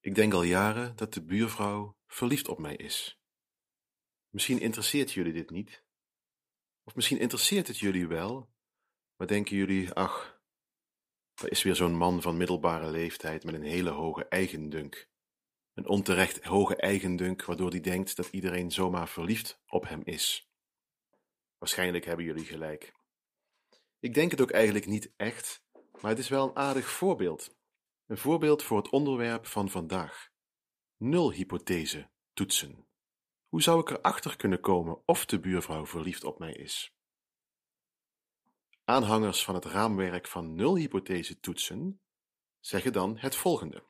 Ik denk al jaren dat de buurvrouw verliefd op mij is. Misschien interesseert jullie dit niet. Of misschien interesseert het jullie wel, maar denken jullie, ach, er is weer zo'n man van middelbare leeftijd met een hele hoge eigendunk. Een onterecht hoge eigendunk, waardoor hij denkt dat iedereen zomaar verliefd op hem is. Waarschijnlijk hebben jullie gelijk. Ik denk het ook eigenlijk niet echt, maar het is wel een aardig voorbeeld. Een voorbeeld voor het onderwerp van vandaag. Nulhypothese toetsen. Hoe zou ik erachter kunnen komen of de buurvrouw verliefd op mij is? Aanhangers van het raamwerk van nulhypothese toetsen zeggen dan het volgende.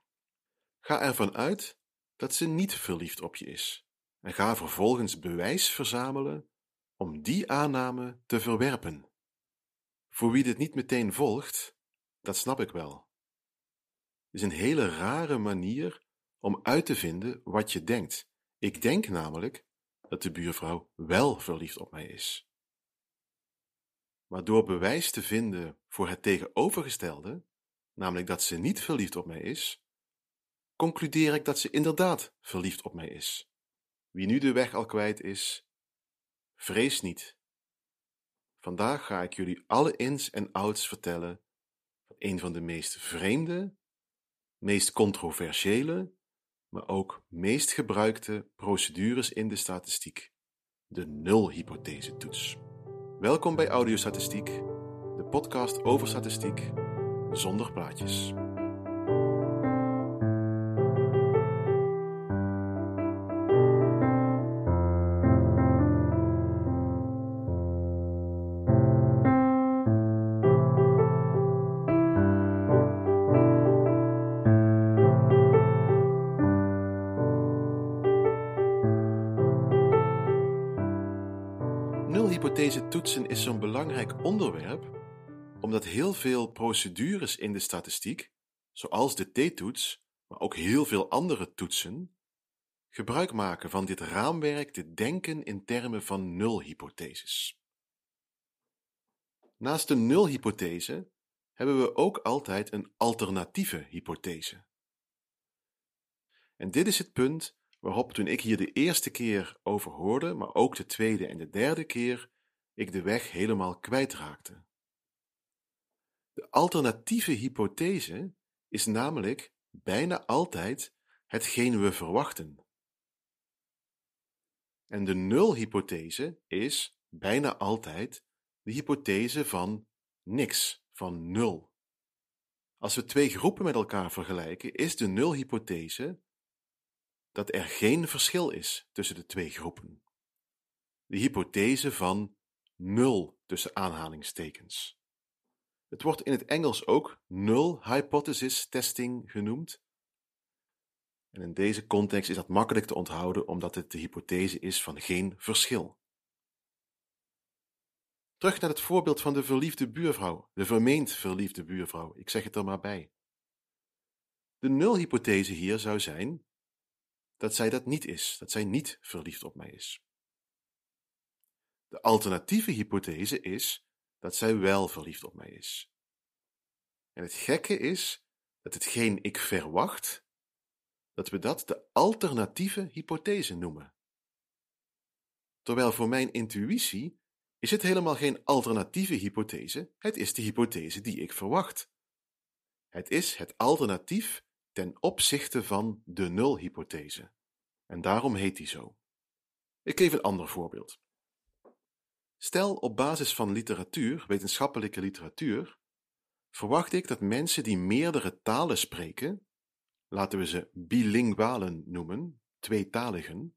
Ga ervan uit dat ze niet verliefd op je is en ga vervolgens bewijs verzamelen om die aanname te verwerpen. Voor wie dit niet meteen volgt, dat snap ik wel. Is een hele rare manier om uit te vinden wat je denkt. Ik denk namelijk dat de buurvrouw wel verliefd op mij is. Maar door bewijs te vinden voor het tegenovergestelde, namelijk dat ze niet verliefd op mij is, concludeer ik dat ze inderdaad verliefd op mij is. Wie nu de weg al kwijt is, vrees niet. Vandaag ga ik jullie alle ins en outs vertellen van een van de meest vreemde, meest controversiële, maar ook meest gebruikte procedures in de statistiek, de nulhypothese-toets. Welkom bij Audiostatistiek, de podcast over statistiek zonder plaatjes. Nulhypothese toetsen is zo'n belangrijk onderwerp omdat heel veel procedures in de statistiek, zoals de t-toets, maar ook heel veel andere toetsen, gebruik maken van dit raamwerk te denken in termen van nulhypotheses. Naast de nulhypothese hebben we ook altijd een alternatieve hypothese. En dit is het punt waarop toen ik hier de eerste keer over hoorde, maar ook de tweede en de derde keer, ik de weg helemaal kwijtraakte. De alternatieve hypothese is namelijk bijna altijd hetgeen we verwachten. En de nulhypothese is bijna altijd de hypothese van niks, van nul. Als we twee groepen met elkaar vergelijken, is de nulhypothese dat er geen verschil is tussen de twee groepen. De hypothese van nul tussen aanhalingstekens. Het wordt in het Engels ook null hypothesis testing genoemd. En in deze context is dat makkelijk te onthouden omdat het de hypothese is van geen verschil. Terug naar het voorbeeld van de verliefde buurvrouw, de vermeend verliefde buurvrouw, ik zeg het er maar bij. De nulhypothese hier zou zijn dat zij dat niet is, dat zij niet verliefd op mij is. De alternatieve hypothese is dat zij wel verliefd op mij is. En het gekke is dat hetgeen ik verwacht, dat we dat de alternatieve hypothese noemen. Terwijl voor mijn intuïtie is het helemaal geen alternatieve hypothese, het is de hypothese die ik verwacht. Het is het alternatief ten opzichte van de nulhypothese. En daarom heet die zo. Ik geef een ander voorbeeld. Stel op basis van literatuur, wetenschappelijke literatuur, verwacht ik dat mensen die meerdere talen spreken, laten we ze bilingualen noemen, tweetaligen,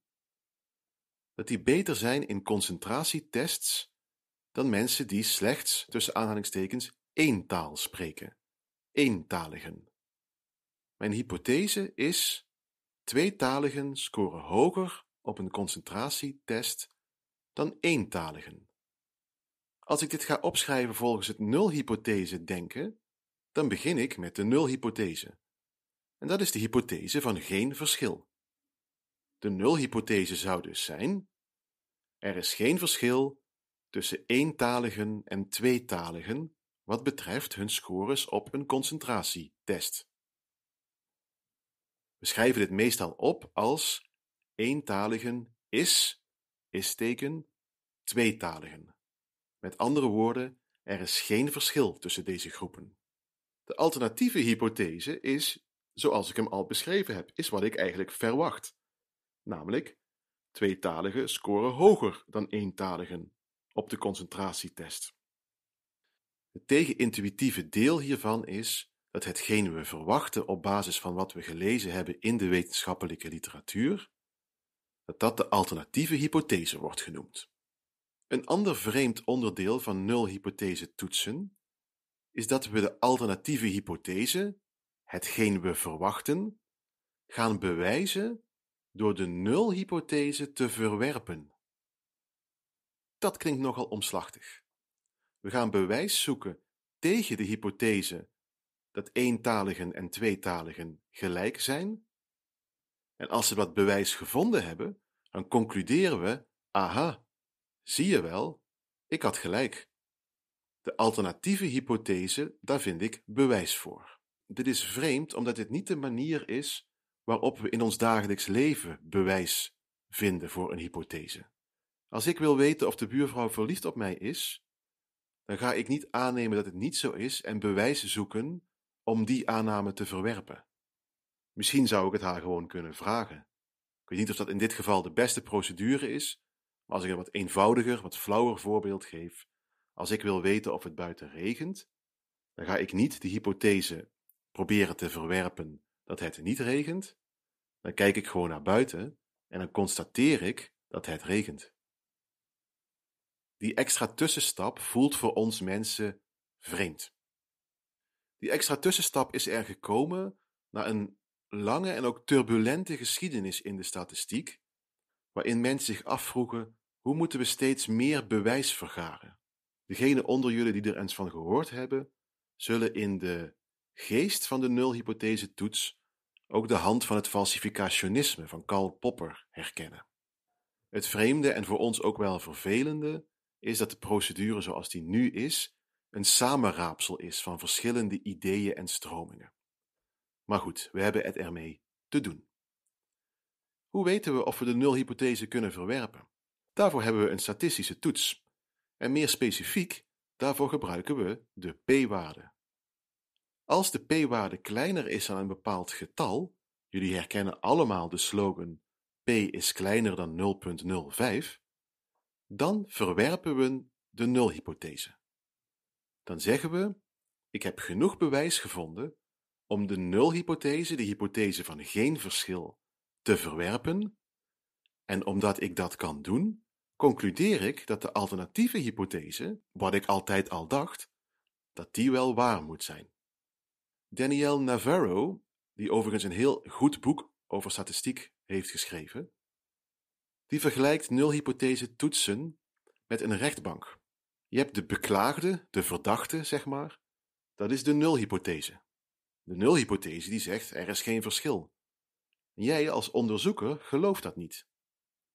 dat die beter zijn in concentratietests dan mensen die slechts, tussen aanhalingstekens, één taal spreken, eentaligen. Mijn hypothese is: tweetaligen scoren hoger op een concentratietest dan eentaligen. Als ik dit ga opschrijven volgens het nulhypothese denken, dan begin ik met de nulhypothese. En dat is de hypothese van geen verschil. De nulhypothese zou dus zijn: er is geen verschil tussen eentaligen en tweetaligen wat betreft hun scores op een concentratietest. We schrijven dit meestal op als eentaligen is, is-teken, tweetaligen. Met andere woorden, er is geen verschil tussen deze groepen. De alternatieve hypothese is, zoals ik hem al beschreven heb, is wat ik eigenlijk verwacht. Namelijk, tweetaligen scoren hoger dan eentaligen op de concentratietest. Het tegenintuïtieve deel hiervan is dat hetgeen we verwachten op basis van wat we gelezen hebben in de wetenschappelijke literatuur, dat dat de alternatieve hypothese wordt genoemd. Een ander vreemd onderdeel van nulhypothese toetsen is dat we de alternatieve hypothese, hetgeen we verwachten, gaan bewijzen door de nulhypothese te verwerpen. Dat klinkt nogal omslachtig. We gaan bewijs zoeken tegen de hypothese dat eentaligen en tweetaligen gelijk zijn. En als we dat bewijs gevonden hebben, dan concluderen we: aha, zie je wel, ik had gelijk. De alternatieve hypothese, daar vind ik bewijs voor. Dit is vreemd omdat dit niet de manier is waarop we in ons dagelijks leven bewijs vinden voor een hypothese. Als ik wil weten of de buurvrouw verliefd op mij is, dan ga ik niet aannemen dat het niet zo is en bewijs zoeken om die aanname te verwerpen. Misschien zou ik het haar gewoon kunnen vragen. Ik weet niet of dat in dit geval de beste procedure is, maar als ik een wat eenvoudiger, wat flauwer voorbeeld geef, als ik wil weten of het buiten regent, dan ga ik niet de hypothese proberen te verwerpen dat het niet regent, dan kijk ik gewoon naar buiten en dan constateer ik dat het regent. Die extra tussenstap voelt voor ons mensen vreemd. Die extra tussenstap is er gekomen na een lange en ook turbulente geschiedenis in de statistiek, waarin mensen zich afvroegen hoe moeten we steeds meer bewijs vergaren. Degenen onder jullie die er eens van gehoord hebben, zullen in de geest van de nulhypothese toets ook de hand van het falsificationisme van Karl Popper herkennen. Het vreemde en voor ons ook wel vervelende is dat de procedure zoals die nu is, een samenraapsel is van verschillende ideeën en stromingen. Maar goed, we hebben het ermee te doen. Hoe weten we of we de nulhypothese kunnen verwerpen? Daarvoor hebben we een statistische toets. En meer specifiek, daarvoor gebruiken we de p-waarde. Als de p-waarde kleiner is dan een bepaald getal, jullie herkennen allemaal de slogan p is kleiner dan 0.05, dan verwerpen we de nulhypothese. Dan zeggen we, ik heb genoeg bewijs gevonden om de nulhypothese, de hypothese van geen verschil, te verwerpen, en omdat ik dat kan doen, concludeer ik dat de alternatieve hypothese, wat ik altijd al dacht, dat die wel waar moet zijn. Danielle Navarro, die overigens een heel goed boek over statistiek heeft geschreven, die vergelijkt nulhypothese toetsen met een rechtbank. Je hebt de beklaagde, de verdachte, zeg maar. Dat is de nulhypothese. De nulhypothese die zegt er is geen verschil. jij als onderzoeker gelooft dat niet.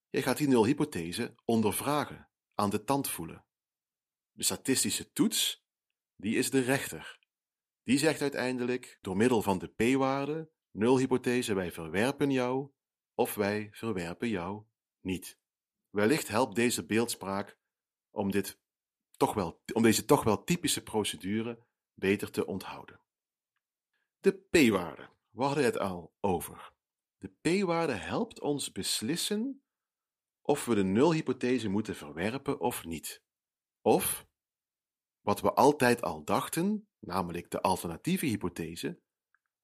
Jij gaat die nulhypothese ondervragen, aan de tand voelen. De statistische toets, die is de rechter. Die zegt uiteindelijk, door middel van de p-waarde, nulhypothese, wij verwerpen jou, of wij verwerpen jou niet. Wellicht helpt deze beeldspraak om, dit toch wel, om deze toch wel typische procedure beter te onthouden. De p-waarde. We hadden het al over. De p-waarde helpt ons beslissen of we de nulhypothese moeten verwerpen of niet. Of, wat we altijd al dachten, namelijk de alternatieve hypothese,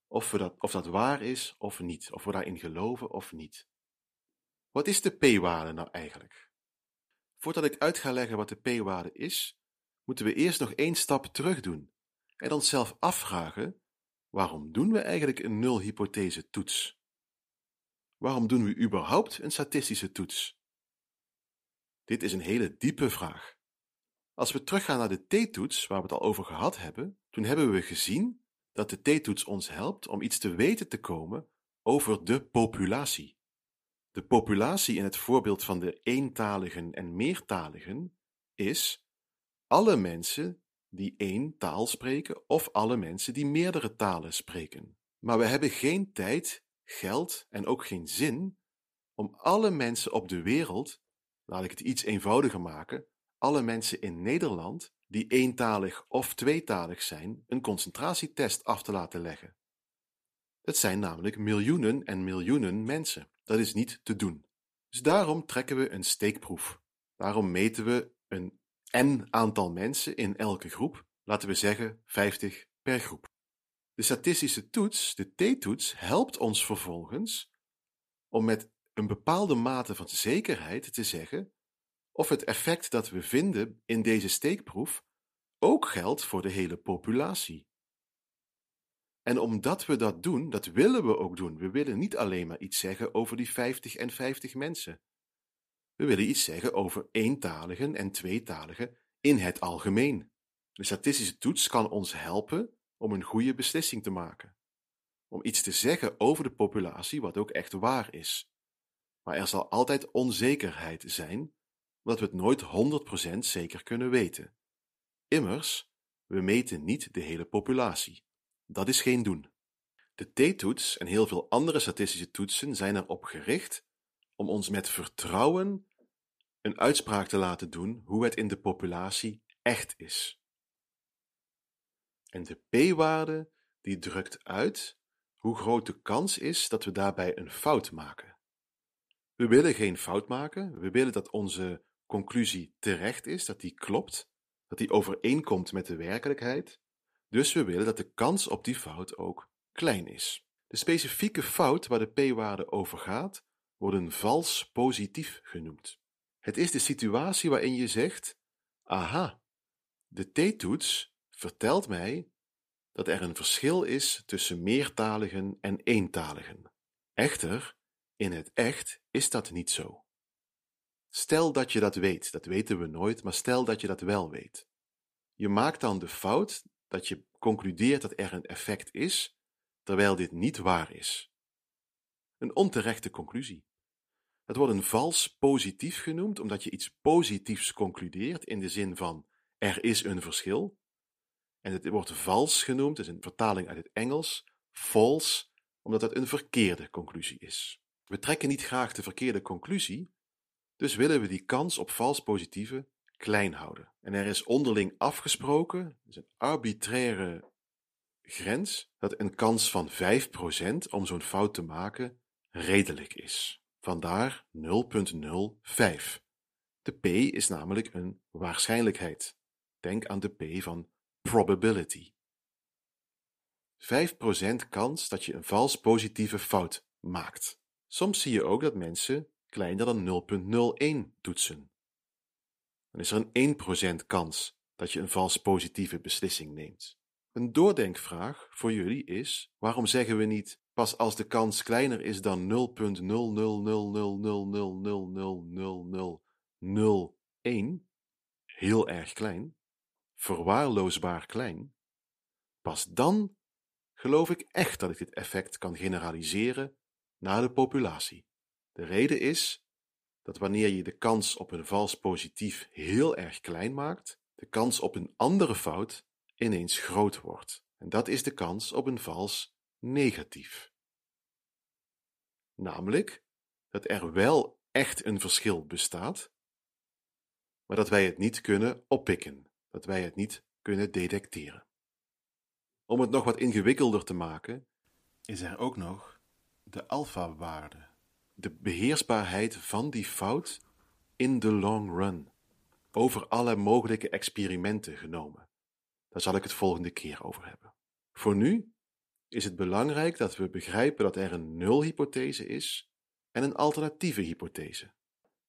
of, we dat, of dat waar is of niet, of we daarin geloven of niet. Wat is de p-waarde nou eigenlijk? Voordat ik uit ga leggen wat de p-waarde is, moeten we eerst nog één stap terug doen en onszelf afvragen: waarom doen we eigenlijk een nulhypothese toets? Waarom doen we überhaupt een statistische toets? Dit is een hele diepe vraag. Als we teruggaan naar de t-toets, waar we het al over gehad hebben, toen hebben we gezien dat de t-toets ons helpt om iets te weten te komen over de populatie. De populatie in het voorbeeld van de eentaligen en meertaligen is alle mensen die één taal spreken of alle mensen die meerdere talen spreken. Maar we hebben geen tijd geld en ook geen zin om alle mensen op de wereld, laat ik het iets eenvoudiger maken, alle mensen in Nederland die eentalig of tweetalig zijn, een concentratietest af te laten leggen. Het zijn namelijk miljoenen en miljoenen mensen. Dat is niet te doen. Dus daarom trekken we een steekproef. Daarom meten we een n aantal mensen in elke groep, laten we zeggen 50 per groep. De statistische toets, de t-toets, helpt ons vervolgens om met een bepaalde mate van zekerheid te zeggen of het effect dat we vinden in deze steekproef ook geldt voor de hele populatie. En omdat we dat doen, dat willen we ook doen. We willen niet alleen maar iets zeggen over die 50 en 50 mensen. We willen iets zeggen over eentaligen en tweetaligen in het algemeen. De statistische toets kan ons helpen om een goede beslissing te maken. Om iets te zeggen over de populatie wat ook echt waar is. Maar er zal altijd onzekerheid zijn, omdat we het nooit 100% zeker kunnen weten. Immers, we meten niet de hele populatie. Dat is geen doen. De t-toets en heel veel andere statistische toetsen zijn erop gericht om ons met vertrouwen een uitspraak te laten doen hoe het in de populatie echt is. En de p-waarde die drukt uit hoe groot de kans is dat we daarbij een fout maken. We willen geen fout maken, we willen dat onze conclusie terecht is, dat die klopt, dat die overeenkomt met de werkelijkheid, dus we willen dat de kans op die fout ook klein is. De specifieke fout waar de p-waarde over gaat, wordt een vals positief genoemd. Het is de situatie waarin je zegt: aha, de t-toets vertelt mij dat er een verschil is tussen meertaligen en eentaligen. Echter, in het echt is dat niet zo. Stel dat je dat weet, dat weten we nooit, maar stel dat je dat wel weet. Je maakt dan de fout dat je concludeert dat er een effect is, terwijl dit niet waar is. Een onterechte conclusie. Het wordt een vals positief genoemd, omdat je iets positiefs concludeert in de zin van er is een verschil. En het wordt vals genoemd, is een vertaling uit het Engels, false, omdat het een verkeerde conclusie is. We trekken niet graag de verkeerde conclusie, dus willen we die kans op vals positieve klein houden. En er is onderling afgesproken, is een arbitraire grens, dat een kans van 5% om zo'n fout te maken redelijk is. Vandaar 0,05. De p is namelijk een waarschijnlijkheid. Denk aan de p van probability. 5% kans dat je een vals positieve fout maakt. Soms zie je ook dat mensen kleiner dan 0,01 toetsen dan is er een 1% kans dat je een vals positieve beslissing neemt. Een doordenkvraag voor jullie is: waarom zeggen we niet pas als de kans kleiner is dan 0.00000000001, heel erg klein, verwaarloosbaar klein, pas dan geloof ik echt dat ik dit effect kan generaliseren naar de populatie. De reden is dat wanneer je de kans op een vals positief heel erg klein maakt, de kans op een andere fout ineens groot wordt. En dat is de kans op een vals negatief. Namelijk dat er wel echt een verschil bestaat, maar dat wij het niet kunnen oppikken, dat wij het niet kunnen detecteren. Om het nog wat ingewikkelder te maken, is er ook nog de alfa-waarde de beheersbaarheid van die fout in de long run, over alle mogelijke experimenten genomen. Daar zal ik het volgende keer over hebben. Voor nu is het belangrijk dat we begrijpen dat er een nulhypothese is en een alternatieve hypothese.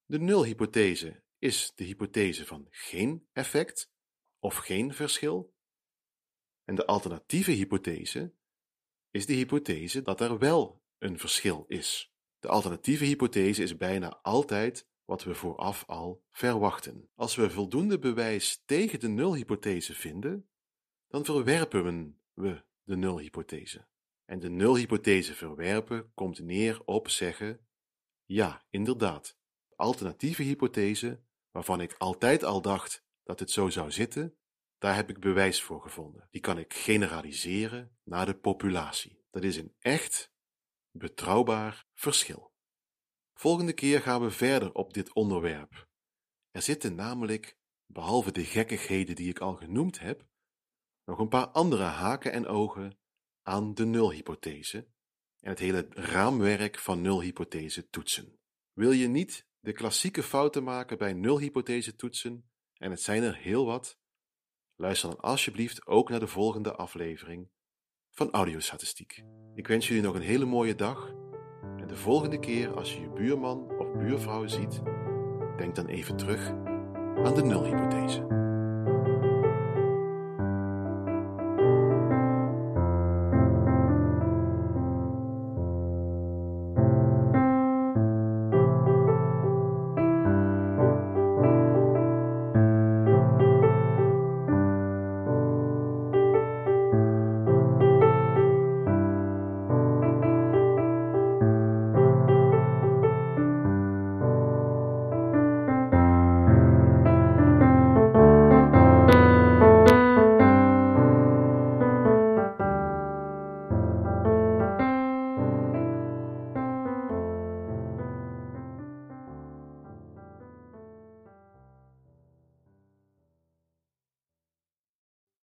De nulhypothese is de hypothese van geen effect of geen verschil, en de alternatieve hypothese is de hypothese dat er wel een verschil is. De alternatieve hypothese is bijna altijd wat we vooraf al verwachten. Als we voldoende bewijs tegen de nulhypothese vinden, dan verwerpen we de nulhypothese. En de nulhypothese verwerpen komt neer op zeggen: ja, inderdaad, de alternatieve hypothese, waarvan ik altijd al dacht dat het zo zou zitten, daar heb ik bewijs voor gevonden. Die kan ik generaliseren naar de populatie. Dat is een echt betrouwbaar verschil. Volgende keer gaan we verder op dit onderwerp. Er zitten namelijk, behalve de gekkigheden die ik al genoemd heb, nog een paar andere haken en ogen aan de nulhypothese en het hele raamwerk van nulhypothese toetsen. Wil je niet de klassieke fouten maken bij nulhypothese toetsen, en het zijn er heel wat, luister dan alsjeblieft ook naar de volgende aflevering van Audiostatistiek. Ik wens jullie nog een hele mooie dag en de volgende keer als je je buurman of buurvrouw ziet, denk dan even terug aan de nulhypothese.